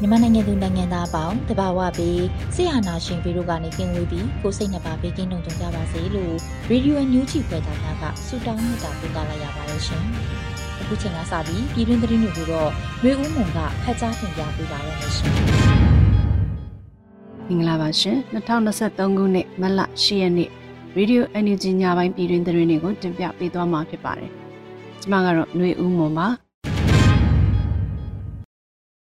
မြန်မာနိုင်ငံသူနိုင်ငံသားအပေါင်းတဘာဝပြီးဆရာနာရှင်ပြီးတို့ကနေကင်းဝေးပြီးကိုစိတ်နှပါဘေးကင်းလုံခြုံကြပါစေလို့ရေဒီယိုညူးချီဖွယ်သားများကဆုတောင်းမေတ္တာပို့သလိုက်ရပါတယ်ရှင်။အခုချိန်ကစပြီးပြည်တွင်းသတင်းတွေကိုတော့မျိုးဦးမွန်ကဖတ်ကြားတင်ပြပေးပါရမရှင်။မင်္ဂလာပါရှင်။2023ခုနှစ်မတ်လ10ရက်နေ့ရေဒီယို NUG ညပိုင်းပြည်တွင်းသတင်းတွေကိုတင်ပြပေးသွားမှာဖြစ်ပါတယ်။ ကျွန်မကတော့ຫນွေဦးမွန်ပါ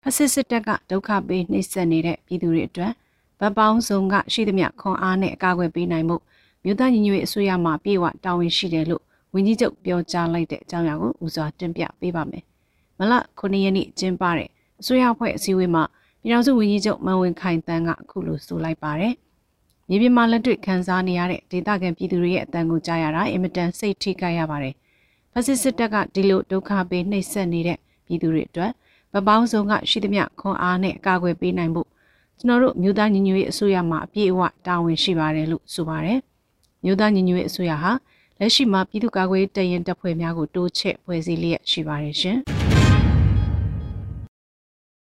ဖက်စစ်စစ်တပ်ကဒုက္ခပေးနှိပ်စက်နေတဲ့ပြည်သူတွေအတွက်ဗတ်ပေါင်းစုံကရှိသမျှခွန်အားနဲ့အကာအကွယ်ပေးနိုင်မှုမြို့သားညီညွတ်ရေးအစိုးရမှပြေဝတာဝန်ရှိတယ်လို့ဝန်ကြီးချုပ်ပြောကြားလိုက်တဲ့အကြောင်းအရာကိုဦးစွာတင်ပြပေးပါမယ်။မလ9ရက်နေ့ကျင်းပတဲ့အစိုးရအဖွဲ့အစည်းအဝေးမှာပြည်ထောင်စုဝန်ကြီးချုပ်မန်ဝင်းခိုင်တန်းကအခုလိုဆိုလိုက်ပါတယ်။မြေပြင်မှာလက်တွေ့ခံစားနေရတဲ့ဒေသခံပြည်သူတွေရဲ့အတန်ကိုကြားရတာအင်မတန်စိတ်ထိခိုက်ရပါတယ်။ ဖက်စစ်စစ်တပ်ကဒီလိုဒုက္ခပေးနှိပ်စက်နေတဲ့ပြည်သူတွေအတွက်ဗပောင်းစုံကရှိသမျှခွန်အားနဲ့အကာအကွယ်ပေးနိုင်ဖို့ကျွန်တော်တို့မြို့သားညီညွတ်ရေးအစိုးရမှအပြည့်အဝတာဝန်ရှိပါတယ်လို့ဆိုပါတယ်။မြို့သားညီညွတ်ရေးအစိုးရဟာလက်ရှိမှာပြည်သူ့ကာကွယ်တရင်တပ်ဖွဲ့များကိုတိုးချဲ့ဖွဲ့စည်းလျက်ရှိပါတယ်ရှင်။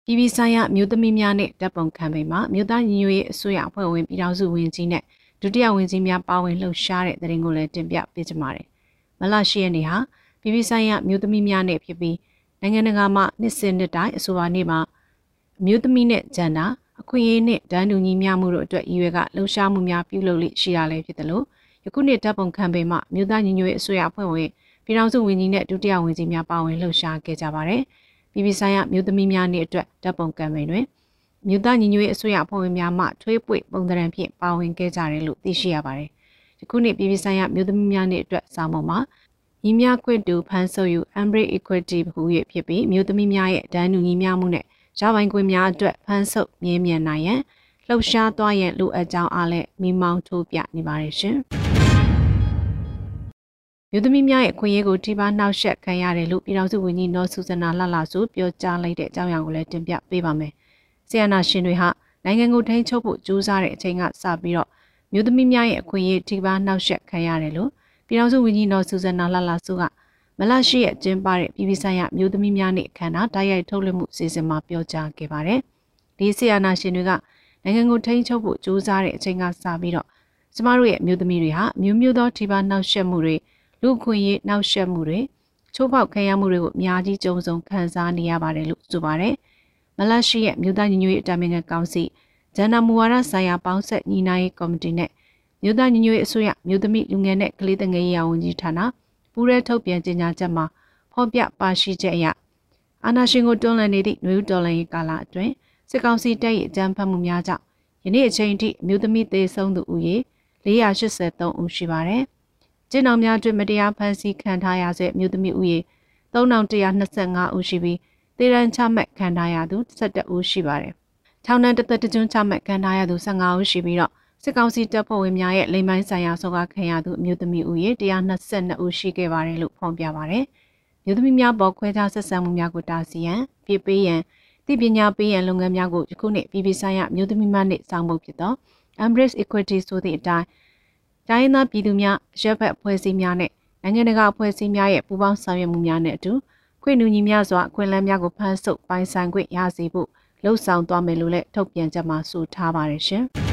ပြည်ပဆိုင်ရာမြို့သမီးများနဲ့တပ်ပုံခံပိန်မှာမြို့သားညီညွတ်ရေးအစိုးရအဖွဲ့ဝင်ပြည်ထောင်စုဝန်ကြီးနဲ့ဒုတိယဝန်ကြီးများပါဝင်လှုပ်ရှားတဲ့တဲ့ရင်ကိုလည်းတင်ပြပေးကြပါမယ်။မလရှိရနေ့ဟာ ပြည်ပဆိုင်ရာမြို့သမီးများနဲ့ဖြစ်ပြီးနိုင်ငံတကာမှနှစ်စဉ်နှစ်တိုင်းအဆိုပါနေ့မှာအမျိုးသမီးနဲ့ဂျန်နာအခွင့်အရေးနဲ့ဒန်းတူညီမျှမှုတို့အတွက်ရည်ရွယ်ကလှုံ့ဆော်မှုများပြုလုပ်လိရှိရလဲဖြစ်တယ်လို့ယခုနှစ်တပ်ပုံခံပေမှမြို့သားညီညွတ်ရေးအစိုးရအဖွဲ့ဝင်ပြည်ထောင်စုဝန်ကြီးနဲ့ဒုတိယဝန်ကြီးများပါဝင်လှုပ်ရှားခဲ့ကြပါတယ်။ပြည်ပဆိုင်ရာမြို့သမီးများနေ့အတွက်တပ်ပုံကမ်ပိန်းတွင်မြို့သားညီညွတ်ရေးအစိုးရအဖွဲ့ဝင်များမှထွေးပွေပုံသဏ္ဍာန်ဖြင့်ပါဝင်ခဲ့ကြတယ်လို့သိရှိရပါတယ်။ယခုနှစ်ပြည်ပဆိုင်ရာမြို့သမီးများနေ့အတွက်စာမုံမှာ ညီမျှခွင့်တူဖန်ဆုပ်ယူ Embrace Equity ဟူ၍ဖြစ်ပြီးမြို့သမီးများရဲ့ဒန်းတူညီမျှမှုနဲ့ရပိုင်ခွင့်များအတွက်ဖန်ဆုပ်မြဲမြံနိုင်ရန်လှုပ်ရှားသွားရန်လိုအပ်ကြောင်းအားလည်းမိမောင်းထိုးပြနေပါတယ်ရှင်။မြို့သမီးများရဲ့ခွင့်ရေးကိုထိပါနှောက်ယှက်ခံရတယ်လို့ပြည်ထောင်စုဝန်ကြီးနော်ဆူဇနာလှလှဆိုပြောကြားလိုက်တဲ့အကြောင်းအရာကိုလည်းတင်ပြပေးပါမယ်။ဆီယနာရှင်တွေဟာနိုင်ငံကိုထိန်းချုပ်ဖို့ကြိုးစားတဲ့အချိန်ကစပြီးတော့မြို့သမီးများရဲ့အခွင့်အရေးထိပါနှောက်ယှက်ခံရတယ်လို့ ပြည်ထောင်စုဝန်ကြီးနော်ဆူဇနာလာလာစုကမလရှိရဲ့ကျင်းပတဲ့ပြည်ပဆိုင်ရာမြို့သမီးများနေ့အခမ်းအနားတိုက်ရိုက်ထုတ်လွှင့်မှုစီစဉ်မှာပြောကြားခဲ့ပါတယ်။ဒီဆီယာနာရှင်တွေကနိုင်ငံကိုထိန်းချုပ်ဖို့ကြိုးစားတဲ့အချိန်ကစပြီးတော့ကျမတို့ရဲ့မြို့သမီးတွေဟာမျိုးမျိုးသောထိပါနှောက်ယှက်မှုတွေလူခွင့်ရေးနှောက်ယှက်မှုတွေချိုးဖောက်ခံရမှုတွေကိုအများကြီးကြုံစုံခံစားနေရပါတယ်လို့ဆိုပါတယ်။မလရှိရဲ့မြို့သားညီညွတ်ရေးအတမင်ကောင်စီဂျန်နာမူဝါဒဆိုင်ရာပေါင်းဆက်ညီနိုင်ရေးကော်မတီနဲ့ မြို့သားညီညွတ်ရေးအစိုးရမြို့သမီးလူငယ်နဲ့ကလေးငယ်ရေးဝန်ကြီးဌာနပူးရဲထုတ်ပြန်ကြေညာချက်မှာဖော်ပြပါရှိချက်အရအာဏာရှင်ကိုတွန်းလှန်နေသည့်နွေဦးတော်လှန်ရေးကာလအတွင်းစစ်ကောင်စီတပ်၏အကြမ်းဖက်မှုများကြောင့်ယနေ့အချိန်ထိမြို့သမီးသေဆုံးသူဦးရေ483ဦးရှိပါတယ်။ကျင်းတော်များအတွင်းမတရားဖမ်းဆီးခံထားရဆဲမြို့သမီးဦးရေ3125ဦးရှိပြီးတေရန်ချမှတ်ခံထားရသူ17ဦးရှိပါတယ်။ထောင်နှံတသက်တကျွန်းချမှတ်ခံထားရသူ15ဦးရှိပြီးတော့ စစ်ကောင်စီတပ်ဖွဲ့ဝင်များရဲ့လိမ်ပိုင်းဆိုင်ရာဆောကခံရသူအမျိုးသမီးဦးရေ122ဦးရှိခဲ့ပါတယ်လို့ဖော်ပြပါတယ်။မျိုးသမီးများပေါ်ခွဲခြားဆက်ဆံမှုများကိုတားဆီးရန်ပြပေးရန်သိပညာပေးရန်လုပ်ငန်းများကိုယခုနှစ်ပြည်ပဆိုင်ရာမျိုးသမီးများနေ့ဆောင်ပုတ်ဖြစ်သော Embrace Equity ဆိုသည့်အတိုင်းတိုင်းရင်းသားပြည်သူများရပ်ဘက်အဖွဲ့အစည်းများနဲ့နိုင်ငံတကာအဖွဲ့အစည်းများရဲ့ပူးပေါင်းဆောင်ရွက်မှုများနဲ့အတူခွင့်နူညီများစွာအခွင့်အလမ်းများကိုဖန်ဆုပ်ပိုင်ဆိုင်ခွင့်ရစေဖို့လှုံ့ဆော်သွားမယ်လို့လည်းထုတ်ပြန်ချက်မှာဆိုထားပါတယ်ရှင်။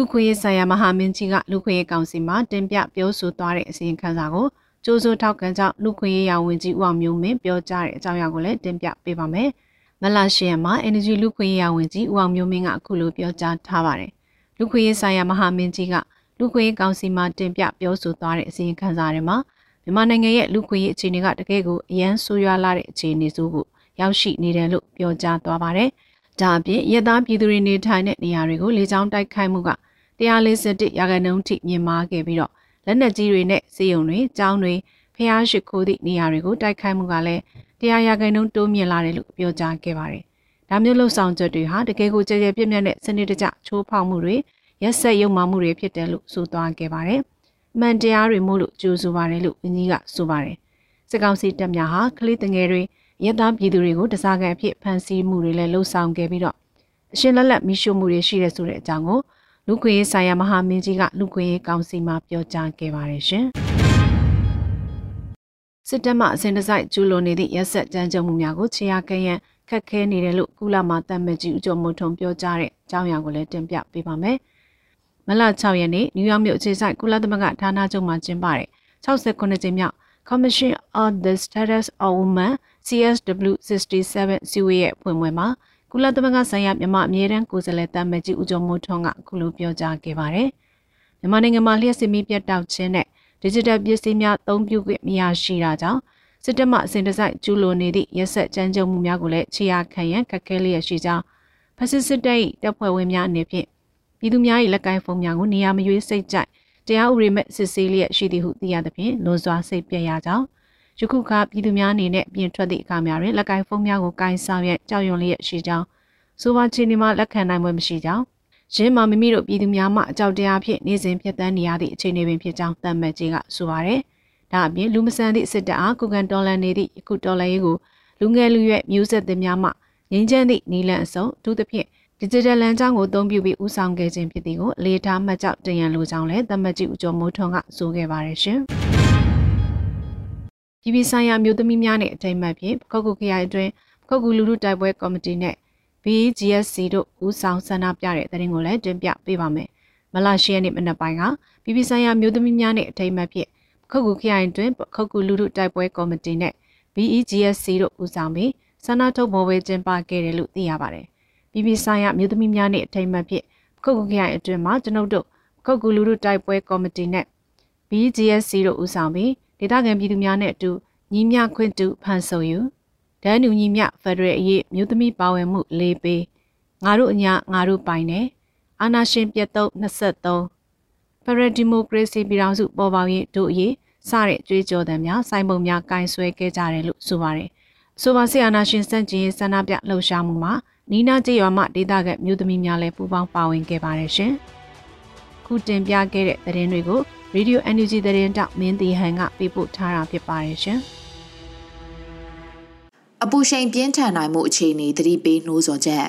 လူခွေရေးဆိုင်ရာမဟာမင်းကြီးကလူခွေရေးကောင်စီမှာတင်ပြပြောဆိုသွားတဲ့အစီရင်ခံစာကိုကြိုးစိုးထောက်ခံကြောင့်လူခွင့်ရေးရာဝန်ကြီးဦးအောင်မျိုးမင်းပြောကြားတဲ့အကြောင်းအရာကိုလည်းတင်ပြပေးပါမယ်။မလာရှီယံမှာ Energy လူခွင့်ရေးရာဝန်ကြီးဦးအောင်မျိုးမင်းကအခုလိုပြောကြားထားပါတယ်။လူခွင့်ရေးဆိုင်ရာမဟာမင်းကြီးကလူခွင့်ရေးကောင်စီမှာတင်ပြပြောဆိုသွားတဲ့အစီရင်ခံစာတွေမှာမြန်မာနိုင်ငံရဲ့လူခွင့်ရေးအခြေအနေကတကယ်ကိုအရန်ဆိုးရွားလာတဲ့အခြေအနေဆိုကိုရောက်ရှိနေတယ်လို့ပြောကြားသွားပါတယ်။ဒါအပြင်ရသားပြည်သူတွေနေထိုင်တဲ့နေရာတွေကိုလေကြောင်းတိုက်ခိုက်မှုက 141ရာခိုင်နှုန်းထိမြင့်မားခဲ့ပြီးတော့လက်နက်ကြီးတွေနဲ့စေယုံတွေ၊ကျောင်းတွေဖျားရှိခိုးသည့်နေရာတွေကိုတိုက်ခိုက်မှုကလည်းတရားရာခိုင်နှုန်းတိုးမြင့်လာတယ်လို့ပြောကြားခဲ့ပါတယ်။ဒါမျိုးလှုပ်ဆောင်ချက်တွေဟာတကယ်ကိုကြဲကြဲပြည့်မြတ်တဲ့စနစ်တကျချိုးဖောက်မှုတွေရက်ဆက်ရုံမှမှုတွေဖြစ်တယ်လို့ဆိုသွားခဲ့ပါတယ်။မှန်တရားတွေမို့လို့ကြိုးဆိုပါတယ်လို့ဝန်ကြီးကဆိုပါတယ်။စစ်ကောင်စီတပ်များဟာကလေးတငယ်တွေရဲသားပြည်သူတွေကိုတစားကန်အဖြစ်ဖမ်းဆီးမှုတွေလည်းလှုပ်ဆောင်ခဲ့ပြီးတော့အရှင်လက်လက်မိရှုမှုတွေရှိတဲ့ဆိုတဲ့အကြောင်းကို လူခွေရေးဆိုင်ရာမဟာမင်းကြီးကလူခွေရေးကောင်စီမှာပြောကြားခဲ့ပါတယ်ရှင်။စစ်တပ်မှအစဉ်တစိုက်ကျူးလွန်နေသည့်ရက်ဆက်ကြမ်းကြုတ်မှုများကိုခြေရခဲရန်ခက်ခဲနေတယ်လို့ကုလမှာတတ်မှတ်ကြီးဦးကျော်မိုးထုံပြောကြားတဲ့အကြောင်းအရာကိုလည်းတင်ပြပေးပါမယ်။မလ6ရက်နေ့နယူးယောက်မြို့အခြေစိုက်ကုလသမဂ္ဂဌာနချုပ်မှာကျင်းပတဲ့69ကြိမ်မြောက် Commission on the Status of Women CSW 67စီဝေးရဲ့ဖွင့်ပွဲမှာ ကုလသမဂ္ဂဆိုင်ရာမြန်မာအမြဲတမ်းကိုယ်စားလှယ်တမကြီးဦးကျော်မိုးထွန်းကအခုလိုပြောကြားခဲ့ပါတယ်။မြန်မာနိုင်ငံမှာလျှက်စစ်မီးပြတ်တောက်ခြင်းနဲ့ digital ပစ္စည်းများအသုံးပြုခွင့်မရရှိတာကြောင့်စစ်တပ်မှအစဉ်တစိုက်ကျူးလွန်နေသည့်ရက်ဆက်ကြမ်းကြုတ်မှုများကိုလည်းခြေရာခံရန်ခက်ခဲလျက်ရှိကြောင်းဖက်စစ်စစ်တပ်၏တပ်ဖွဲ့ဝင်များအနေဖြင့်ပြည်သူများ၏လက်ကိုင်းဖုန်းများကိုနေရာမရွေးစိတ်ကြိုက်တရားဥပဒေမဲ့စစ်ဆေးလျက်ရှိသည်ဟုသိရသဖြင့်လွန်စွာစိတ်ပြည့်ရကြောင်း ယခုခါပြည်သူများအနေနဲ့ပြင်ထွက်သည့်အခါများတွင်လက်ကိုင်းဖုန်းများကိုကိုင်းဆောင်ရကြောက်ရွံ့လျက်ရှိကြောင်းဆိုပါချင်းဒီမှာလက်ခံနိုင်ပွဲမရှိကြောင်းရင်းမှာမိမိတို့ပြည်သူများမှအကြောက်တရားဖြင့်နေစဉ်ဖြစ်တမ်းနေရသည့်အခြေအနေပင်ဖြစ်ကြောင်းတမ်မတ်ကြီးကဆိုပါရယ်ဒါအပြင်လူမဆန်သည့်စစ်တပ်အားကုကန်တော်လန်နေသည့်ယခုတော်လန်ရေးကိုလူငယ်လူရွယ်မျိုးဆက်သစ်များမှငင်းချမ်းသည့်နီလန်အစုံအထူးသဖြင့် digital လမ်းကြောင်းကိုအသုံးပြုပြီးဦးဆောင်ခဲ့ခြင်းဖြစ်သည်ကိုအလေးထားမှတ်ကြောက်တင်ရန်လိုကြောင်းလည်းတမတ်ကြီးဦးကျော်မိုးထွန်းကဆိုခဲ့ပါတယ်ရှင်။ ပြည်ပဆိုင်ရာမျိုးသမီးများနဲ့အထိမ်းအမှတ်ဖြင့်ပခုတ်ကူခရိုင်အတွင်းပခုတ်ကူလူထုတိုက်ပွဲကော်မတီနဲ့ BGSC တို့ဦးဆောင်ဆန္ဒပြတဲ့သတင်းကိုလည်းတင်ပြပေးပါမယ်။မလရှိရက်နေ့မနက်ပိုင်းကပြည်ပဆိုင်ရာမျိုးသမီးများနဲ့အထိမ်းအမှတ်ဖြင့်ပခုတ်ကူခရိုင်အတွင်းပခုတ်ကူလူထုတိုက်ပွဲကော်မတီနဲ့ BEGSC တို့ဦးဆောင်ပြီးဆန္ဒထုတ်ပေါ်ပွဲကျင်းပခဲ့တယ်လို့သိရပါတယ်။ပြည်ပဆိုင်ရာမျိုးသမီးများနဲ့အထိမ်းအမှတ်ဖြင့်ပခုတ်ကူခရိုင်အတွင်းမှာကျွန်ုပ်တို့ပခုတ်ကူလူထုတိုက်ပွဲကော်မတီနဲ့ BGSC တို့ဦးဆောင်ပြီး ဒေသခံပြည်သူများနဲ့အတူညီမျှခွင့်တူဖန်ဆုံယူဒန်းတူညီမျှဖက်ဒရယ်အရေးမြို့သမီးပါဝင်မှု၄ပေးငါတို့အညာငါတို့ပိုင်တယ်အာနာရှင်ပြတ်သုံး23ဖက်ဒရယ်ဒီမိုကရေစီပြည်ထောင်စုပေါ်ပေါက်ရေးတို့အရေးစတဲ့ကြွေးကြော်သံများစိုင်းပုံများကင်ဆွဲခဲ့ကြတယ်လို့ဆိုပါတယ်ဆိုပါဆီအာနာရှင်စန့်ကျင်ရေးဆန္ဒပြလှုပ်ရှားမှုမှာနီနာကျေးရွာမှဒေသခံမြို့သမီးများလည်းပူးပေါင်းပါဝင်ခဲ့ပါတယ်ရှင်ခုတင်ပြခဲ့တဲ့သတင်းတွေကို Radio NUG သတင်းတောက်မင်းတီဟန်ကပြပို့ထားတာဖြစ်ပါတယ်ရှင်။အပူရှိန်ပြင်းထန်နိုင်မှုအခြေအနေသတိပေးနှိုးဆော်ချက်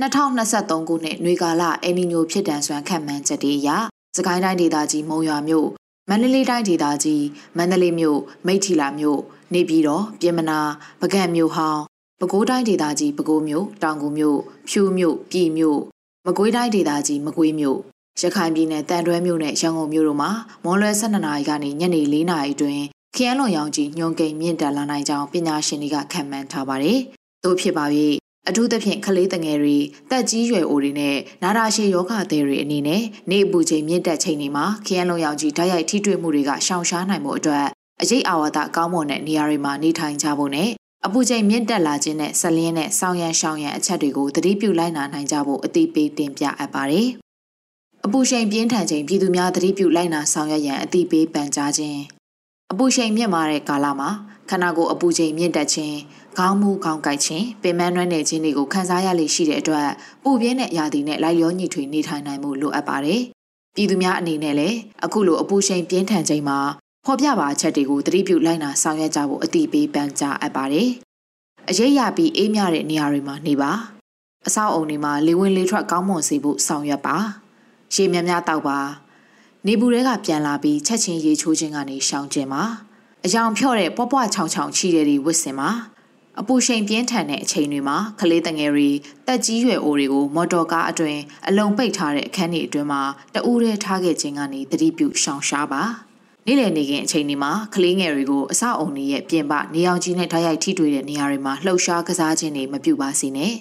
2023ခုနှစ်နွေကာလအယ်နီညိုဖြစ်တန်စွမ်းခံမှန်းချက်တွေအရစကိုင်းတိုင်းဒေသကြီးမုံရွာမြို့မန္တလေးတိုင်းဒေသကြီးမန္တလေးမြို့မိထီလာမြို့နေပြည်တော်ပြင်မနာပကံမြို့ဟောင်းပဲခူးတိုင်းဒေသကြီးပဲခူးမြို့တောင်ကူမြို့ဖြူမြို့ပြည်မြို့မကွေးတိုင်းဒေသကြီးမကွေးမြို့ ရခိုင်ပြည်နယ်တန်တွဲမြို့နဲ့ရန်ကုန်မြို့တို့မှာမွန်လွယ်12နာရီကနေညနေ4နာရီအတွင်းခရမ်းလွန်ရောင်ကြီးညွန်ကိန်မြင့်တက်လာနိုင်ကြောင်းပညာရှင်တွေကခန့်မှန်းထားပါတယ်။သို့ဖြစ်ပါ၍အထူးသဖြင့်ကလေးငယ်တွေတက်ကြီးရွယ်အိုတွေနဲ့နာတာရှည်ယောဂသည်တွေအနေနဲ့နေအပူချိန်မြင့်တက်ချိန်တွေမှာခရမ်းလွန်ရောင်ကြီးဓာတ်ရိုက်ထိတွေ့မှုတွေကရှောင်ရှားနိုင်မှုအတွက်အရေးအာဝါဒကောင်းမွန်တဲ့နေရာတွေမှာနေထိုင်ကြဖို့နဲ့အပူချိန်မြင့်တက်လာခြင်းနဲ့ဆက်လင်းတဲ့ဆောင်းရန်ရှောင်ရန်အချက်တွေကိုသတိပြုလိုက်နာနိုင်ကြဖို့အသိပေးတင်ပြအပ်ပါတယ်။ အပူချိန်ပြင်းထန်ချိန်ပြည်သူများသတိပြုလိုက်နာဆောင်ရွက်ရန်အသိပေးပန်ကြားခြင်းအပူချိန်မြင့်မာတဲ့ကာလမှာခန္ဓာကိုယ်အပူချိန်မြင့်တက်ခြင်းခေါင်းမူခေါင်းကိုက်ခြင်းပင်မနှွမ်းနေခြင်းတွေကိုခံစားရလေရှိတဲ့အတွက်ပူပြင်းတဲ့ရာသီနဲ့လိုက်လျောညီထွေနေထိုင်နိုင်မှုလိုအပ်ပါတယ်။ပြည်သူများအနေနဲ့လည်းအခုလိုအပူချိန်ပြင်းထန်ခြင်းမှာဖော်ပြပါချက်တွေကိုသတိပြုလိုက်နာဆောင်ရွက်ကြဖို့အတိပေးပန်ကြားအပ်ပါတယ်။အရေးရပြီးအေးမြတဲ့နေရာတွေမှာနေပါ။အဆောက်အုံတွေမှာလေဝင်လေထွက်ကောင်းမွန်စေဖို့ဆောင်ရွက်ပါ။ ရေများများတောက်ပါ။နေပူတွေကပြန်လာပြီးချက်ချင်းရေချိုးခြင်းကနေရှောင်ကျင်ပါ။အယောင်ဖြော့တဲ့ပွားပွားချောင်ချောင်ချီတဲ့တွေဝစ်စင်ပါ။အပူရှိန်ပြင်းထန်တဲ့အချိန်တွေမှာကလေးတငယ်တွေတက်ကြီးရွယ်အိုတွေကိုမော်တော်ကားအတွင်အလုံးပိတ်ထားတဲ့အခန်းတွေအတွင်းမှာတအူးရဲထားခဲ့ခြင်းကနေသတိပြုရှောင်ရှားပါနေ့လည်နေခင်အချိန်ဒီမှာကလေးငယ်တွေကိုအစအုံတွေရဲ့ပြင်ပနေအောင်ကြီးနဲ့ဓာတ်ရိုက်ထိတွေ့တဲ့နေရာတွေမှာလှုပ်ရှားကစားခြင်းတွေမပြုပါစေနဲ့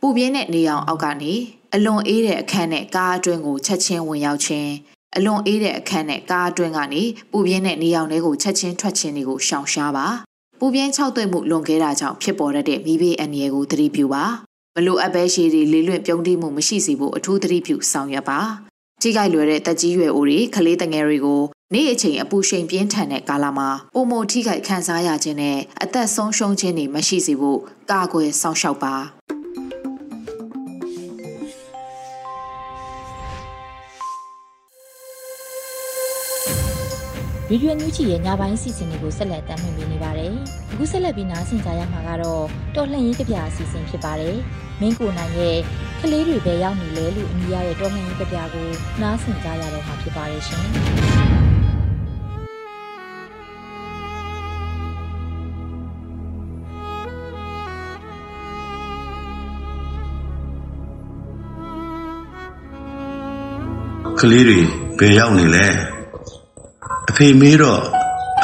ပူပြင်းတဲ့နေအောင်အောက်ကနေအလွန်အေးတဲ့အခန်းနဲ့ကားအတွင်းကိုချက်ချင်းဝင်ရောက်ခြင်းအလွန်အေးတဲ့အခန်းနဲ့ကားအတွင်းကနေပူပြင်းတဲ့နေအောင်တွေကိုချက်ချင်းထွက်ခြင်းတွေကိုရှောင်ရှားပါပူပြင်းခြောက်သွေ့မှုလွန်ခဲ့တာကြောင့်ဖြစ်ပေါ်တဲ့မိဘအန္တရာယ်ကိုသတိပြုပါမလိုအပ်ပဲရှည်တွေလေးလွင့်ပြုံးတိမှုမရှိစေဖို့အထူးသတိပြုဆောင်ရွက်ပါထိခိုက်လွယ်တဲ့တက်ကြီးရွယ်အိုတွေကလေးတငယ်တွေကိုနေ့အချိန်အပူချိန်ပြင်းထန်တဲ့ကာလမှာပုံမထိခိုက်ခံစားရခြင်းနဲ့အသက်ဆုံးရှုံးခြင်းတွေမရှိစေဖို့ကာကွယ်စောင့်ရှောက်ပါ ဗီဒီယိုညူချီရဲ့ညပိုင်းစီစဉ်တွေကိုဆက်လက်တင်ပြနေပါတယ်။အခုဆက်လက်ပြီးနားဆင်ကြရမှာကတော့တော်လှန်ရေးကြပြအစီအစဉ်ဖြစ်ပါတယ်။မင်းကိုနိုင်ရဲ့ကလေးတွေပဲရောက်နေလဲလို့အမည်ရတဲ့တော်လှန်ရေးကြပြကိုနားဆင်ကြရတော့မှာဖြစ်ပါတယ်ရှင်။ကလေးတွေဘယ်ရောက်နေလဲ။ အဖေမေးတော့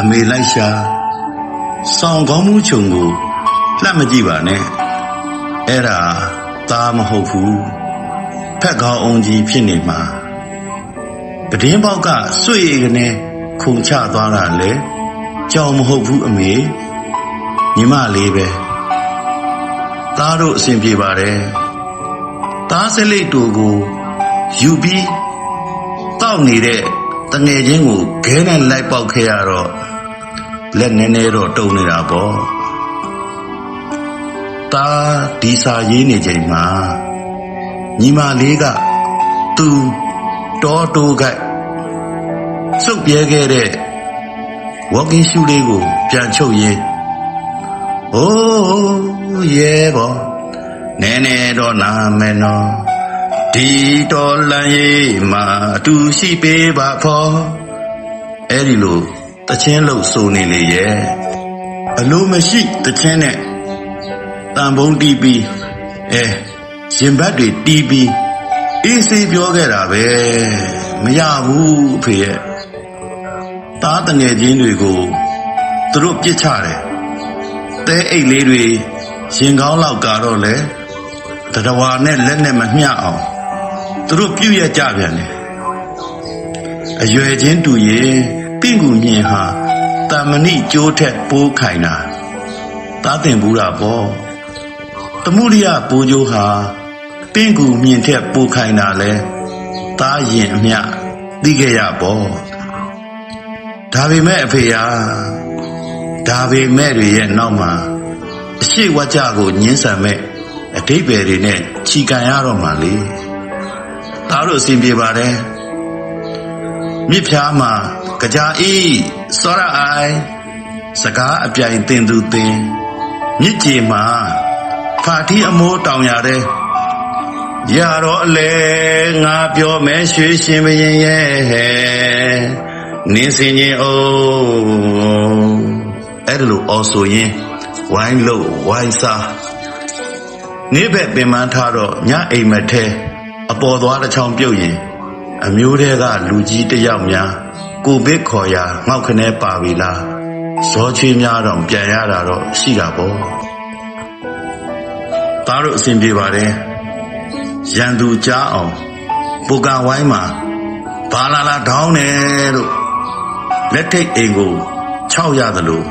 အမေလိုက်ရှာစောင်းကောင်းမှုချုံကိုလှမ်းမကြည့်ပါနဲ့အဲ့ဒါသားမဟုတ်ဘူးဖက်ကောင်းအောင်ကြီးဖြစ်နေမှာပဒင်းပေါက်ကစွေကနေခုန်ချသွားတာလေကြောင်မဟုတ်ဘူးအမေညီမလေးပဲသားတို့အဆင်ပြေပါတယ်သားစလိတ်တူကိုယူပြီးတောက်နေတဲ့ တငယ်ချင်းကိုခဲနဲ့လိုက်ပေါက်ခဲ့ရတော့လက်နည်းနည်းတော့တုံနေတာပေါ့ตาဒီစာရေးနေချိန်မှာညီမလေးကသူတော်တိုးကစုပ်ပြဲခဲ့တဲ့ walking shoe လေးကို ပြန်ချုပ်ရင်းအိုးရဲဘောနည်းနည်းတော့နာမယ်နော် ဒီတော်လန်ရေးမှာအတူရှိပေးပါဖော်အဲ့ဒီလိုတချင်းလို့ဆိုနေလေရဲ့အလိုမရှိတချင်းနဲ့တန်ဖုံးတီးပြီးအဲရင်ဘတ်တွေတီးပြီးအေးစေးပြောခဲ့တာပဲမရဘူးအဖေရဲ့တားတငယ်ချင်းတွေကိုသူတို့ပြစ်ချတယ်တဲအိတ်လေးတွေရင်ကောင်းလောက်ကတော့လေတတဝါနဲ့လက်နဲ့မမျှအောင် သူတို့ပြုတ်ရကြပြန်တယ်အရွယ်ချင်းတူရင်ပင့်ကူမြင်ဟာတာမဏိကျိုးထက်ပိုးခိုင်တာသားတင်ဘူးတာပေါ့တမှုရိယပိုးကျိုးဟာပင့်ကူမြင်ထက်ပိုးခိုင်တာလဲသားရင်အမျှသိခဲ့ရပေါ့ဒါပေမဲ့အဖေဟာဒါပေမဲ့တွေရဲ့နောက်မှာအရှိဝကြကိုညှင်းဆန်မဲ့အတိတ်ပဲတွေနဲ့ခြီကန်ရတော့မှလေ သားတို့အစဉ်ပြေပါတယ်မြစ်ဖြားမှာကြာအေးစောရအိုင်စကားအပြိုင်တင်သူတင်မြစ်ကြီးမှာဖာတီအမိုးတောင်ရတဲ့ရတော့အလေငါပြောမယ်ရွှေရှင်ဘရင်ရဲ့နင်းစင်ရင်အိုးအဲ့ဒါလို့အော်ဆိုရင်ဝိုင်းလို့ဝိုင်းစားနေ့ဘက်ပင်မထားတော့ညအိမ်မထဲ အပေါ်သွားတစ်ချောင်းပြုတ်ရင် အမျိုးတဲကလူကြီးတယောက်များကိုဘစ်ခေါ်ရာငေါက်ခနဲပါပြီလားဇောချွေးများတော့ပြန်ရတာတော့ရှိတာပေါ့သားတို့အစဉ်ပြေပါတယ်ရန်သူကြားအောင်ပူကဝိုင်းမှာဘာလာလာဒေါင်းတယ်လို့လက်ထိတ်အိမ်ကို6ရသလို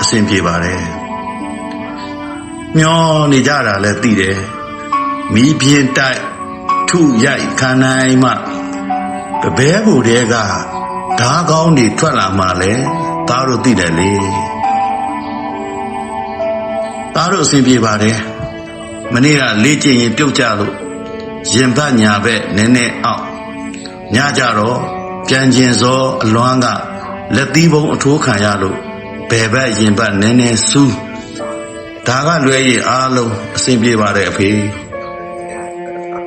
အစဉ်ပြေပါတယ်မျောနေကြတာလည်းသိတယ်မိပြင်းတိုက် ထုရိုက်ခံနိုင်မှတပဲဘူတဲကဓာကောင်းတွေထွက်လာမှလဲသားတို့သိတယ်လေသားတို့အစဉ်ပြေပါတယ်မနေ့ကလေ့ကျင့်ရင်ပြုတ်ကြလို့ရင်ဘတ်ညာဘက်နည်းနည်းအောက်ညကြတော့ပြန်ကျင်စောအလွမ်းကလက်သီးပုံအထိုးခံရလို့ဘယ်ဘက်ရင်ဘတ်နည်းနည်းစူးဒါကလွဲရင်အားလုံးအစဉ်ပြေပါတယ်အဖေ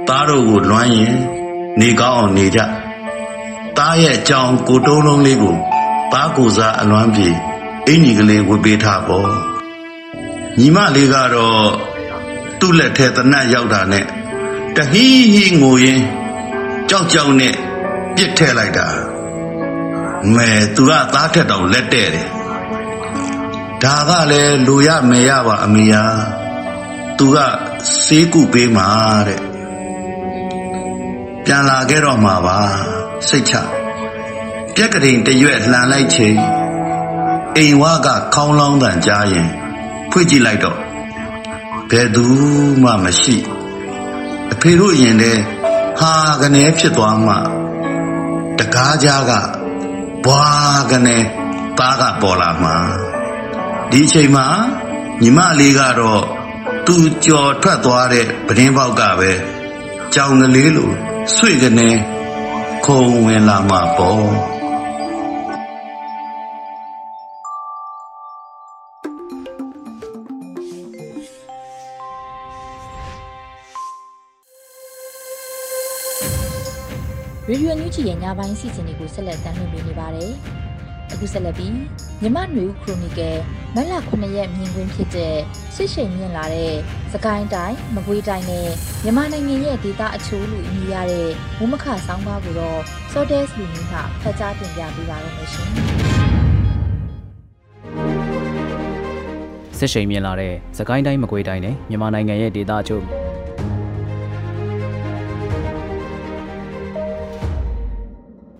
သားတို့ကိုလွမ်းရင်နေကောင်းအောင်နေကြသားရဲ့အကြောင်းကိုတုံးလုံးလေးကိုသားကိုစားအလွမ်းပြေအင်ကြီးကလေးဝတ်ပေးထားပေါ့ညီမလေးကတော့သူ့လက်ထဲတနတ်ရောက်တာနဲ့တဟီးဟီးငိုရင်းကြောက်ကြောက်နဲ့ပြစ်ထဲလိုက်တာမဲသူကသားထက်တောင်လက်တဲ့တယ်ဒါကလည်းလူရမေရပါအမေယာသူကစေးကုပေးမှာတဲ့ ပြန်လာခဲ့တော့မှာပါစိတ်ချပြက်ကတိန်တရွက်လှန်လိုက်ချိန်အိမ်ဝါကခေါင်းလောင်းတန်ကြားရင်ဖွင့်ကြည့်လိုက်တော့ဘယ်သူမှမရှိအဖေတို့ရင်တဲ့ဟာကနေဖြစ်သွားမှတကားကြားကဘွာကနေသားကပေါ်လာမှာဒီအချိန်မှာညီမလေးကတော့သူကြော်ထွက်သွားတဲ့ပဒင်းပေါက်ကပဲကြောင်ကလေးလို ဆွေကနေခုံဝင်လာမှာပေါ့ရေဒီယိုညူချီရဲ့ညပိုင်းစီစဉ်တွေကိုဆက်လက်တင်ပြနေပါတယ်။ အခုဆက်လက်ပြီးမြမနွေဦးခရိုနီကယ်မက်လ9ရက်မြင်ကွင်းဖြစ်တဲ့ဆစ်ရှိန်မြင့်လာတဲ့စကိုင်းတိုင်းမကွေးတိုင်းနဲ့မြန်မာနိုင်ငံရဲ့ဒေသအချို့လူအမည်ရတဲ့မုံမခဆောင်းပါးကိုတော့ Sodes လူမျိုးကဖတ်ကြားတင်ပြပေးပါရမရှင်။စစ်ရှိန်မြင်လာတဲ့သကိုင်းတိုင်းမကွေးတိုင်းနဲ့မြန်မာနိုင်ငံရဲ့ဒေသအချို့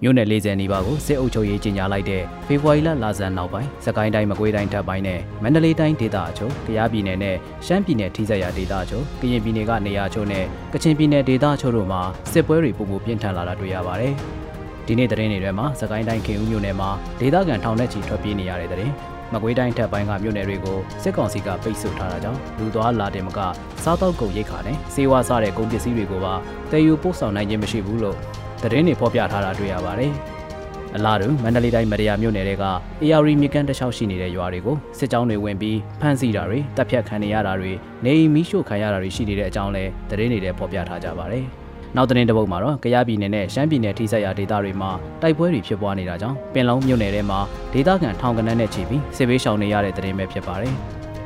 မြို့နယ်40နီးပါးကိုစစ်အုပ်ချုပ်ရေးကြီးညာလိုက်တဲ့ဖေဖော်ဝါရီလလာဇန်နောက်ပိုင်းသကိုင်းတိုင်းမကွေးတိုင်းထပ်ပိုင်းနဲ့မန္တလေးတိုင်းဒေသအချို့၊ကယားပြည်နယ်နဲ့ရှမ်းပြည်နယ်ထိစပ်ရာဒေသအချို့၊ကရင်ပြည်နယ်ကနေရာအချို့နဲ့ကချင်ပြည်နယ်ဒေသအချို့တို့မှာစစ်ပွဲတွေပုံမှုပြင်းထန်လာတာတွေ့ရပါတယ်။ဒီနေ့သတင်းတွေထဲမှာသကိုင်းတိုင်းခင်ဦးမြို့နယ်မှာဒေသခံထောင်နဲ့ချီထွက်ပြေးနေရတဲ့တဲ့မကွေးတိုင်းထက်ပိုင်းကမြို့နယ်တွေကိုစစ်ကောင်စီကပိတ်ဆို့ထားတာကြောင့်လူသွားလာတယ်မကစားတောက်ကုန်ရိတ်ခါနဲ့စေဝါစားတဲ့ကုန်ပစ္စည်းတွေကိုပါတည်ယူပို့ဆောင်နိုင်ခြင်းမရှိဘူးလို့ သတင်းတွေဖော်ပြထားတာတွေ့ရပါတယ်။အလားတူမန္တလေးတိုင်းမရယာမြို့နယ်တွေက AR မြကန်တခြားရှိနေတဲ့ရွာတွေကိုစစ်ကြောင်းတွေဝင်ပြီးဖမ်းဆီးတာတွေတပ်ဖြတ်ခံနေရတာတွေနေအိမ်မီးရှို့ခံရတာတွေရှိနေတဲ့အကြောင်းလဲသတင်းတွေထဲဖော်ပြထားကြပါတယ်။နောက်သတင်းတစ်ပုဒ်မှာတော့ကယားပြည်နယ်နဲ့ရှမ်းပြည်နယ်ထိစပ်ရာဒေသတွေမှာတိုက်ပွဲတွေဖြစ်ပွားနေတာကြောင့်ပင်လုံးမြို့နယ်ထဲမှာဒေသခံထောင်ကနန်းနဲ့ချီပြီးစစ်ဘေးရှောင်နေရတဲ့သတင်းပဲဖြစ်ပါတယ်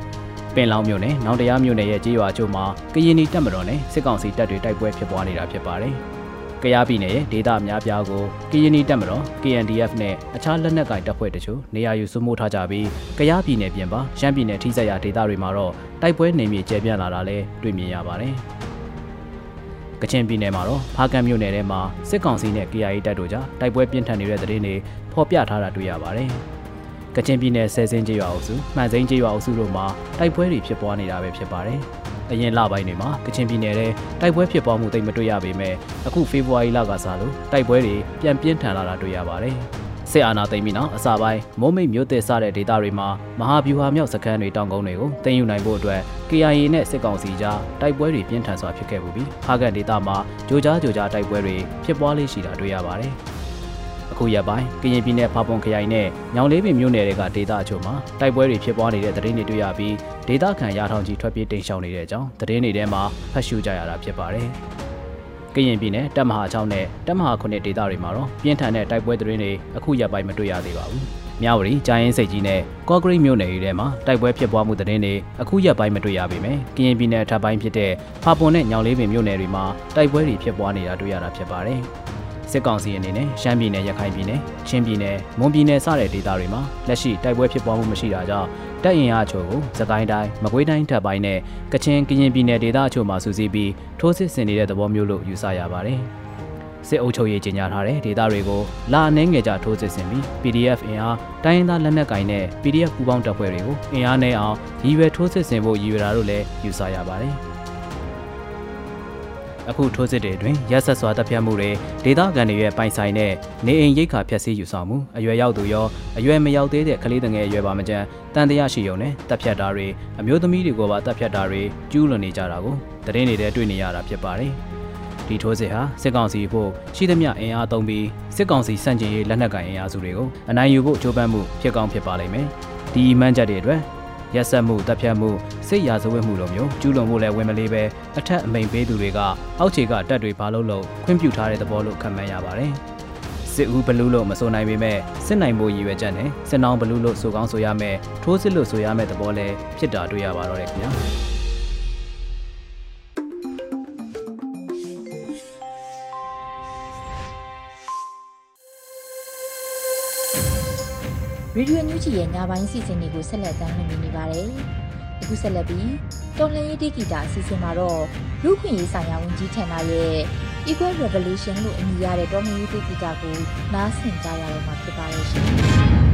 ။ပင်လောင်မြို့နယ်နောင်တရားမြို့နယ်ရဲ့ကြေးရွာချို့မှာကရင်နီတပ်မတော်နဲ့စစ်ကောင်စီတပ်တွေတိုက်ပွဲဖြစ်ပွားနေတာဖြစ်ပါတယ်။ ကယားပြည်နယ်ရဲ့ဒေသအများပြားကိုကရင်နီတပ်မတော် KNDF နဲ့အခြားလက်နက်ကိုင်တပ်ဖွဲ့တချို့နေရာယူစိုးမိုးထားကြပြီးကယားပြည်နယ်ပြင်ပရှမ်းပြည်နယ်ထိစပ်ရာဒေသတွေမှာတော့တိုက်ပွဲနေမြေကျပြန့်လာတာလည်းတွေ့မြင်ရပါတယ်။ကချင်ပြည်နယ်မှာတော့ဖားကန့်မြို့နယ်ထဲမှာစစ်ကောင်စီနဲ့ KIA တပ်တို့ကြားတိုက်ပွဲပြင်းထန်နေတဲ့သတင်းတွေဖော်ပြထားတာတွေ့ရပါတယ်။ကချင်ပြည်နယ်ဆယ်စင်းကျေးရွာအုပ်စုမှန်စိန်ကျေးရွာအုပ်စုတို့မှာတိုက်ပွဲတွေဖြစ်ပွားနေတာပဲဖြစ်ပါတယ်။ အရင်လပိုင်းတွေမှာကချင်ပြည်နယ်ထဲတိုက်ပွဲဖြစ်ပွားမှုတိတ်မတွေ့ရပေမဲ့အခုဖေဖော်ဝါရီလကစလို့တိုက်ပွဲတွေပြန်ပြင်းထန်လာတာတွေ့ရပါတယ်။စစ်အာဏာသိမ်းပြီးနောက်အစပိုင်းမိုးမိတ်မြို့သစ်စတဲ့ဒေသတွေမှာမဟာဗျူဟာမြောက်စခန်းတွေတောင်ကုန်းတွေကိုတင်ယူနိုင်ဖို့အတွက် KIA နဲ့စစ်ကောင်စီကြားတိုက်ပွဲတွေပြင်းထန်စွာဖြစ်ခဲ့ပူပြီးဖားကန်ဒေသမှာကြိုကြားကြိုကြားတိုက်ပွဲတွေဖြစ်ပွားလေးရှိတာတွေ့ရပါတယ်။ အခုရက်ပိုင်းကရင်ပြည်နယ်ဖာပွန်ခရိုင်နဲ့ညောင်လေးပင်မြို့နယ်တွေကဒေသအချို့မှာတိုက်ပွဲတွေဖြစ်ပွားနေတဲ့သတင်းတွေတွေ့ရပြီးဒေသခံရာထောင်ကြီးထွက်ပြေးတိမ်ရှောင်နေတဲ့အကြောင်းသတင်းတွေထဲမှာဖတ်ရှုကြရတာဖြစ်ပါတယ်။ကရင်ပြည်နယ်တပ်မဟာ6နဲ့တပ်မဟာ9ဒေသတွေမှာတော့ပြင်းထန်တဲ့တိုက်ပွဲသတင်းတွေအခုရက်ပိုင်းမတွေ့ရသေးပါဘူး။မြဝတီဂျိုင်းရင်စိတ်ကြီးနဲ့ကော့ဂရိတ်မြို့နယ်တွေထဲမှာတိုက်ပွဲဖြစ်ပွားမှုသတင်းတွေအခုရက်ပိုင်းမတွေ့ရပေမဲ့ကရင်ပြည်နယ်ထပ်ပိုင်းဖြစ်တဲ့ဖာပွန်နဲ့ညောင်လေးပင်မြို့နယ်တွေမှာတိုက်ပွဲတွေဖြစ်ပွားနေတာတွေ့ရတာဖြစ်ပါတယ်။ စစ်ကောင်စီအနေနဲ့ရှမ်းပြည်နယ်ရခိုင်ပြည်နယ်ချင်းပြည်နယ်မွန်ပြည်နယ်စတဲ့ဒေသတွေမှာလက်ရှိတိုက်ပွဲဖြစ်ပွားမှုမရှိတာကြောင့်တပ်ရင်အားချို့ကိုသကိုင်းတိုင်းမကွေးတိုင်းထပ်ပိုင်းနဲ့ကချင်ကရင်ပြည်နယ်ဒေသအချို့မှာစုစည်းပြီးထိုးစစ်ဆင်နေတဲ့သဘောမျိုးလို့ယူဆရပါတယ်စစ်အုပ်ချုပ်ရေးကြီးညာထားတဲ့ဒေသတွေကိုလာအနှဲငယ်ကြထိုးစစ်ဆင်ပြီး PDF အင်အားတိုင်းရင်းသားလက်နက်ကင်နဲ့ PDF ပူးပေါင်းတပ်ဖွဲ့တွေကိုအင်အားနဲ့အောင်ရည်ရွယ်ထိုးစစ်ဆင်ဖို့ရည်ရွယ်တာလို့လည်းယူဆရပါတယ်။ အခုထိုးစစ်တွေအတွင်းရက်ဆက်စွာတပ်ဖြတ်မှုတွေဒေသခံတွေရဲ့ပိုင်ဆိုင်တဲ့နေအိမ်ရိတ်ခါဖျက်ဆီးယူဆောင်မှုအရွယ်ရောက်သူရောအရွယ်မရောက်သေးတဲ့ကလေးငယ်အရွယ်ပါမကျန်တန်တရားရှိုံနဲ့တပ်ဖြတ်တာတွေအမျိုးသမီးတွေကိုပါတပ်ဖြတ်တာတွေကျူးလွန်နေကြတာကိုသတင်းတွေထဲတွေ့နေရတာဖြစ်ပါတယ်ဒီထိုးစစ်ဟာစစ်ကောင်စီဖို့ရှိသမျှအင်အားသုံးပြီးစစ်ကောင်စီစန့်ကျင်ရေးလက်နက်ကိုင်အင်အားစုတွေကိုအနိုင်ယူဖို့ကြိုးပမ်းမှုဖြစ်ကောင်းဖြစ်ပါလိမ့်မယ်ဒီမှန်းချက်တွေအတွက် ရက်ဆက်မှုတပ်ဖြတ်မှုစိတ်ရာဇဝတ်မှုလိုမျိုးကျူးလွန်ဖို့လည်းဝင်မလေးပဲအထက်အမိန်ပေးသူတွေကအောက်ခြေကတပ်တွေဘာလို့လို့ခွင့်ပြုထားတဲ့သဘောလို့ခံမှန်းရပါတယ်စစ်ဦးဘလူးလို့မဆိုနိုင်ပေမဲ့စစ်နိုင်ဖို့ရည်ရွယ်ချက်နဲ့စစ်နောင်ဘလူးလို့ဆိုကောင်းဆိုရမယ်ထိုးစစ်လို့ဆိုရမယ်သဘောလည်းဖြစ်တာတွေ့ရပါတော့တယ်ခင်ဗျာ ရေဒီယိုညူဂျီရဲ့ညပိုင်းစီစဉ်တွေကိုဆက်လက်တင်ပြနေပါတယ်။အခုဆက်လက်ပြီးတော်လှန်ရေးတိဂီတာအစီအစဉ်မှာတော့လူခွင့်ရေးဆိုင်ရာဝန်ကြီးဌာနရဲ့ Equal Revolution လို့အမည်ရတဲ့တော်လှန်ရေးတိဂီတာကိုနားဆင်ကြရတော့မှာဖြစ်ပါရဲ့ရှင်။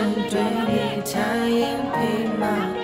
안 되니 다행히 막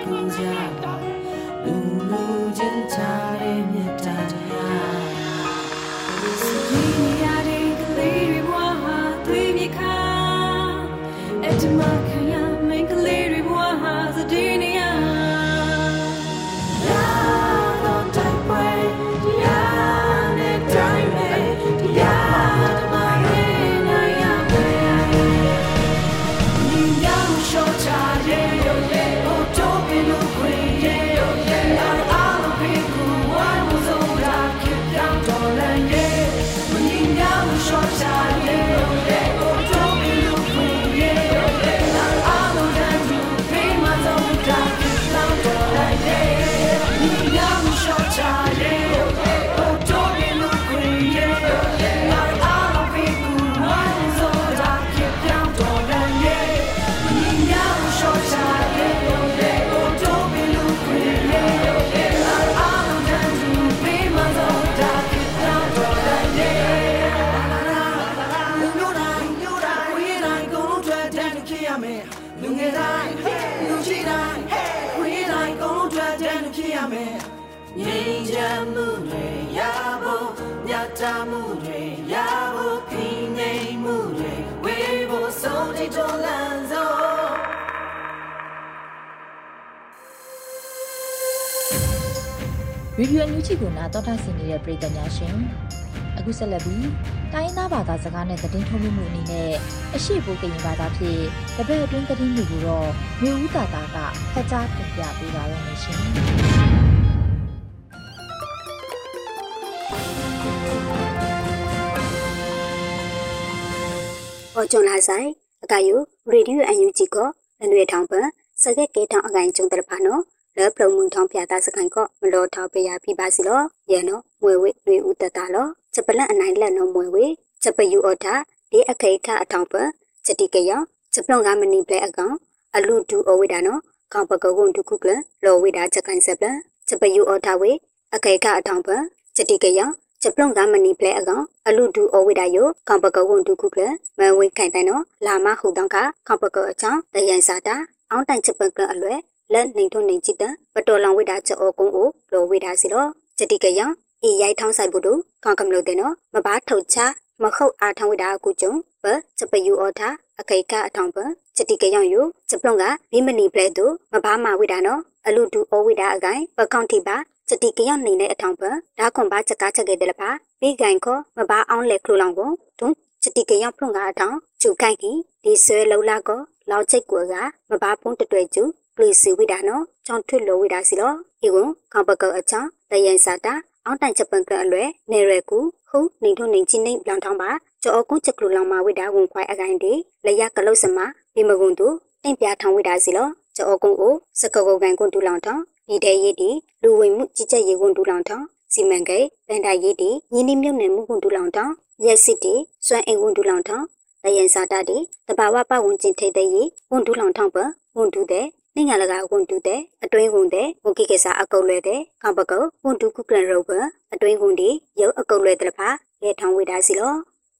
ရေဒီယိုအန်ယူဂျီကိုနားတော်တာဆင်နေတဲ့ပရိသတ်များရှင်အခုဆက်လက်ပြီးတိုင်းသားဘာသာစကားနဲ့သတင်းထုတ်လွှင့်မှုအနေနဲ့အရှိဘိုးကရင်ဘာသာဖြင့်တပည့်အတွင်းသတင်းတွေကိုတော့မျိုးဦးတာတာကဖတ်ကြားတင်ပြပေးပါရမရှင်ော် ဂျွန်လာဆိုင်အကယူရေဒီယိုအန်ယူဂျီကိုလနွေထောင်ပန်စကက်ကေထောင်အကိုင်ကျုံတရဖာနော်လောပလုံမှုထောင်းပြတာစကိုင်ကောမလောထောက်ပြရပြပါစီလောယေနောမွေဝေလွေဦးတတလောချက်ပလန့်အနိုင်လက်နောမွေဝေချက်ပယူအော်တာဒီအခိထအထောင်ပချက်တိကယောချက်ပလုံကမနီပလက်အကောင်အလူဒူအဝိဒါနောကောင်ပကောကွန်ဒုခုကလလောဝိဒါချက်ကိုင်ဆက်ပလချက်ပယူအော်တာဝေအခိထအထောင်ပချက်တိကယော ချချက်ပလုံကမနီပလဲအကောင်အလူဒူအဝိဒါယိုကောင်ပကဝန်ဒူခုကလမဝိခိုင်တိုင်နော်လာမဟုတ်တော့ကကောင်ပကအချောင်းတယန်စာတာအောင်းတိုင်ချက်ပကအလွဲလက်နေထုံနေကြည့်တဲ့ပတော်လောင်ဝိဒါချက်အောကုန်းကိုလိုဝိဒါစီတော့စတိကယံဤရိုက်ထောင်းဆိုင်ဖို့တို့ကောင်ကမလို့တဲ့နော်မဘာထုတ်ချမခုတ်အားထောင်းဝိဒါကူကျုံပချက်ပယူအော်တာအခိကအထောင်းပစတိကယံယိုချက်ပလုံကဘိမနီပလဲတို့မဘာမာဝိဒါနော်အလူဒူအဝိဒါအကိုင်ပကောင်တီပါ စတိကယံနေတဲ့အထောင်းပဒါခွန်ပါချက်ကားချက်ခဲ့တယ်လပါပြီးဂိုင်ခေါ်မဘာအောင်လက်ခလူလောင်ကိုတွန်းစတိကယံဖုံကအထောင်းကျူခိုင်ကီဒီဆွဲလုံလာကောလောက်ချိတ်ကွာကမဘာဖုံးတတွေ့ကျူပလီစီဝိဒါနော်ချောင်းထွတ်လိုဝိဒါစီလောဤကွန်ခေါပကောအချောင်းတယန်စာတာအောင်းတိုင်ချက်ပန်ကအလွဲနေရကူဟုနေထုံနေချင်းနေလောင်ထောင်းပါကျော်အကုန်းချက်ကလူလောင်မာဝိဒါဝန်ခွိုင်အကိုင်ဒီလရကလုတ်စမဒီမကွန်တူတင်ပြထောင်းဝိဒါစီလောကျော်အကုန်းကိုစကကုတ်ကန်ကွန်တူလောင်ထောင်း ဒီတဲ့ရည်ဒီလူဝင်မှုကြီးကြပ်ရေးကွန်တူလောင်ထောင်းစီမံကိန်းဗန်ဒါရည်ဒီညီနီမြုပ်နယ်မှုကွန်တူလောင်ထောင်းရက်စစ်တီစွမ်းအင်ကွန်တူလောင်ထောင်းတယန်စာတာဒီတဘာဝပတ်ဝန်းကျင်ထိတဲ့ရေးကွန်တူလောင်ထောင်းပဝန်တူတဲ့နိုင်ငံလကဝန်တူတဲ့အတွင်းဝန်တဲ့ဝန်ကိကေစာအကုတ်လွဲတဲ့ကောင်ပကုတ်ဝန်တူကုကရန်ရုပ်ပအတွင်းဝန်ဒီရုပ်အကုတ်လွဲတဲ့ဖာရဲထောင်းဝေတာစီလော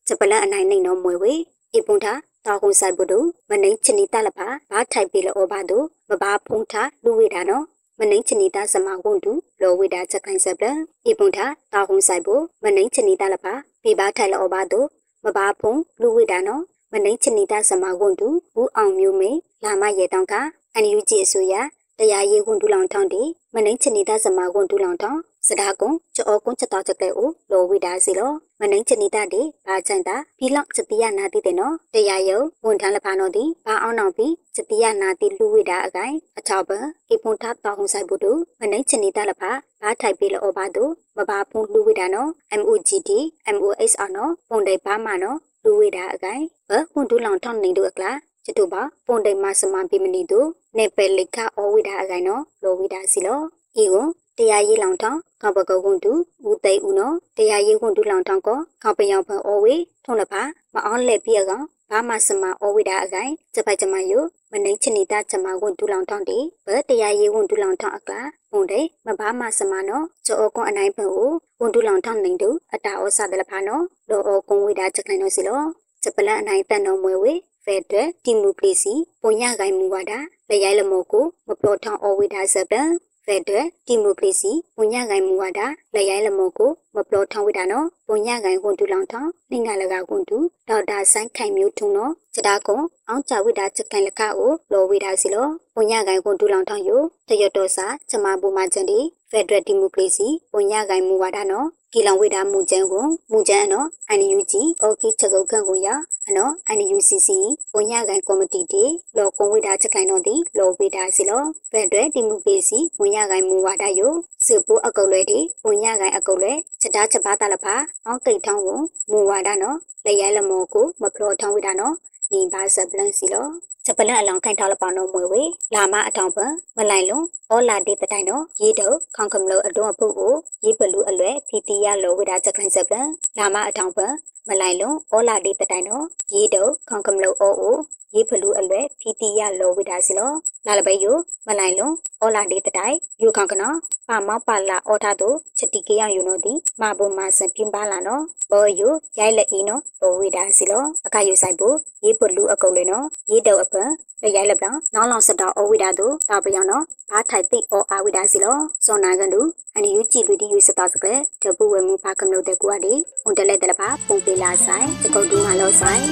ဂျပလန်အနိုင်နိုင်တော်မွေဝေအပွန်တာတာကုံဆိုင်ပုဒုမနိချနီတလဖာဘာထိုက်ပေလောဘာဒုမဘာဖုံးတာလူဝေတာနော် မနိချနီတာစမဝန်တူလောဝေတာချက်ခိုင်းဆက်ပလအပွန်တာတာကုံဆိုင်ပုမနိချနီတလဖာပြဘာထိုက်လောဘာဒုမဘာဖုံးလူဝေတာနော်မနိချနီတာစမဝန်တူဦးအောင်မျိုးမေလာမရေတောင်ကအန်ယူဂျီအစိုးရတရားရေးဝန်ဒူလောင်ထောင်းတီမနိချနီတာစမာဝန်ဒူလောင်ထောင်း စဒါကုံကြောကုံချက်တော်ချက်တဲ့ဦးလိုဝိဒါစီလောမနိချနီတာတီဘာချန်တာဘီလောက်စတိယနာတိတဲ့နော်တရားယုံဝန်ထမ်းလဖာနော်တီဘာအောင်နောင်ပြီးစတိယနာတိလူဝိဒါအကိုင်အချောက်ပကိပွန်ထတောင်းဆိုင်ဘူးတူမနိချနီတာလဖာဘာထိုက်ပေးလောဘာတူမဘာဖုန်လူဝိဒါနော် MOGD MOSR နော်ပုံတိုင်ဘာမနော်လူဝိဒါအကိုင်ဘဝန်ဒူလောင်ထောင်းနေတို့အကလားကျတူပါပွန်တိတ်မစမပိမနီတုနေပယ်လိခအဝိဒါအကိုင်နော်လိုဝိဒါစီလောဤကို တရားရေးလောင်ထောင်းကောပကဝွန်တူဦးသိဦးနော်တရားရေးဝွန်တူလောင်ထောင်းကောကောပယောင်ဖန်အဝေထုံးလပါမအောင်လက်ပြအကောင်ဘာမစမအဝိဒါအကိုင်စပိုက်ကြမယုမနိချနီတာချမဝွန်တူလောင်ထောင်းတီဘတရားရေးဝွန်တူလောင်ထောင်းအကလာပုံတဲ့မဘာမစမနော်ကျော်အကွန်အနိုင်ဖန်ကိုဝွန်တူလောင်ထောင်းနေတူအတာဩစာတယ်လဖာနော်လောအကွန်ဝိဒါချက်ခိုင်နော်စီလောစပလန်အနိုင်တန်တော်မွေဝေဖက်ဒရယ်ဒီမိုကရေစီပုံရကိုင်မူဝါဒလရိုက်လမောကိုမပလောထောင်းအဝိဒါစပန် ဖက်ဒရယ်ဒီမိုကရေစီပုံရကိုင်မူဝါဒလရိုက်လမောကိုမပလောထောင်းဝိဒါနော်ပုံရကိုင်ကွန်တူလောင်ထောင်းနှင်ငါလကကွန်တူဒေါက်တာဆိုင်ခိုင်မျိုးထုံနော်စတာကွန်အောင်ချဝိဒါချက်ကန်လကကိုလောဝိဒါစီလောပုံရကိုင်ကွန်တူလောင်ထောင်းယိုတရတော်စာချမဘူမာချန်ဒီဖက်ဒရယ်ဒီမိုကရေစီပုံရကိုင်မူဝါဒနော် ကီလောင်ဝိဒါမူချန်ကိုမူချန်နော် NUG အော်ကီချက်ကုတ်ခန့်ကိုရအနော် NUCC ပုံရကိုင်ကော်မတီတီလောကွန်ဝိဒါချက်ကိုင်တော့ဒီလောဝိဒါစီလောဖက်ဒရယ်ဒီမိုကရေစီပုံရကိုင်မူဝါဒယိုစစ်ပိုးအကုတ်လွဲဒီပုံရကိုင်အကုတ်လွဲချက်တာချက်ပါတလဖာအောင်ကိတ်ထောင်းကိုမူဝါဒနော်လရဲလမောကိုမဖလောထောင်းဝိဒါနော် နီဘာဆပ်လန်စီလောချက်ပလန်အလောင်ခိုင်ထားလပောင်းတော့မွေဝေလာမအထောင်ပမလိုက်လုံးအောလာဒေတတိုင်တော့ရေတုတ်ခေါင်ကမလို့အတွန်းအဖုတ်ကိုရေပလူအလွဲဖီတီရလောဝိဒါချက်ခိုင်ဆက်ပလန်လာမအထောင်ပ မလိုက်လုံးအောလာဒေတတိုင်တော့ရေတုတ်ခေါင်ကမလို့အိုအိုရေဖလူအလွဲဖီတီရလောဝိဒါစီလောလာလပဲယမလိုက်လုံးအောလာဒေတတိုင်ယူခေါင်ကနော်ပါမောက်ပါလာအောထားသူချက်တီကရယူနော်ဒီမဘုံမဆန်ပြင်းပါလာနော်ဘောယူရိုက်လက်အီနော်ဘောဝိဒါစီလောအခါယူဆိုင်ဖို့ရေပလူအကုတ်လေနော်ရေတုတ်အပန်ရိုက်လက်ပလောင်နောင်းလောင်စတောအဝိဒါသူတာပယောင်နော်ဘာထိုက်သိအောအာဝိဒါစီလောစောနာကန်တူအန်ယူကြည်လူဒီယူစတာစကလေတပူဝဲမူပါကမလို့တဲ့ကွာဒီုန်တလက်တလပါပုံပေးလာဆိုင်တကုတ်တူးမလို့ဆိုင်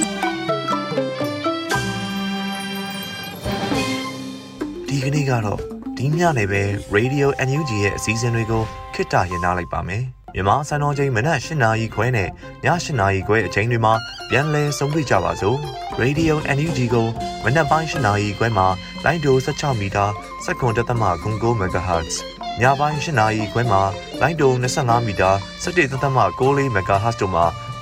ဒီကနေ့ကတော့ဒီညနေပဲ Radio NUG ရဲ့အစည်းအဝေးကိုခਿੱတရရလိုက်ပါမယ်မြန်မာစံတော်ချိန်မနက်၈နာရီခွဲနဲ့ည၈နာရီခွဲအချိန်တွေမှာပြန်လည်ဆုံးဖြတ်ကြပါစို့ Radio NUG ကိုမနက်ပိုင်း၈နာရီခွဲမှာလိုင်းဒို16မီတာစက္ကန့်တသမ9 MHz ညပိုင်း၈နာရီခွဲမှာလိုင်းဒို25မီတာ17သမ6 MHz တို့မှာ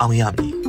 အောင်ရမည်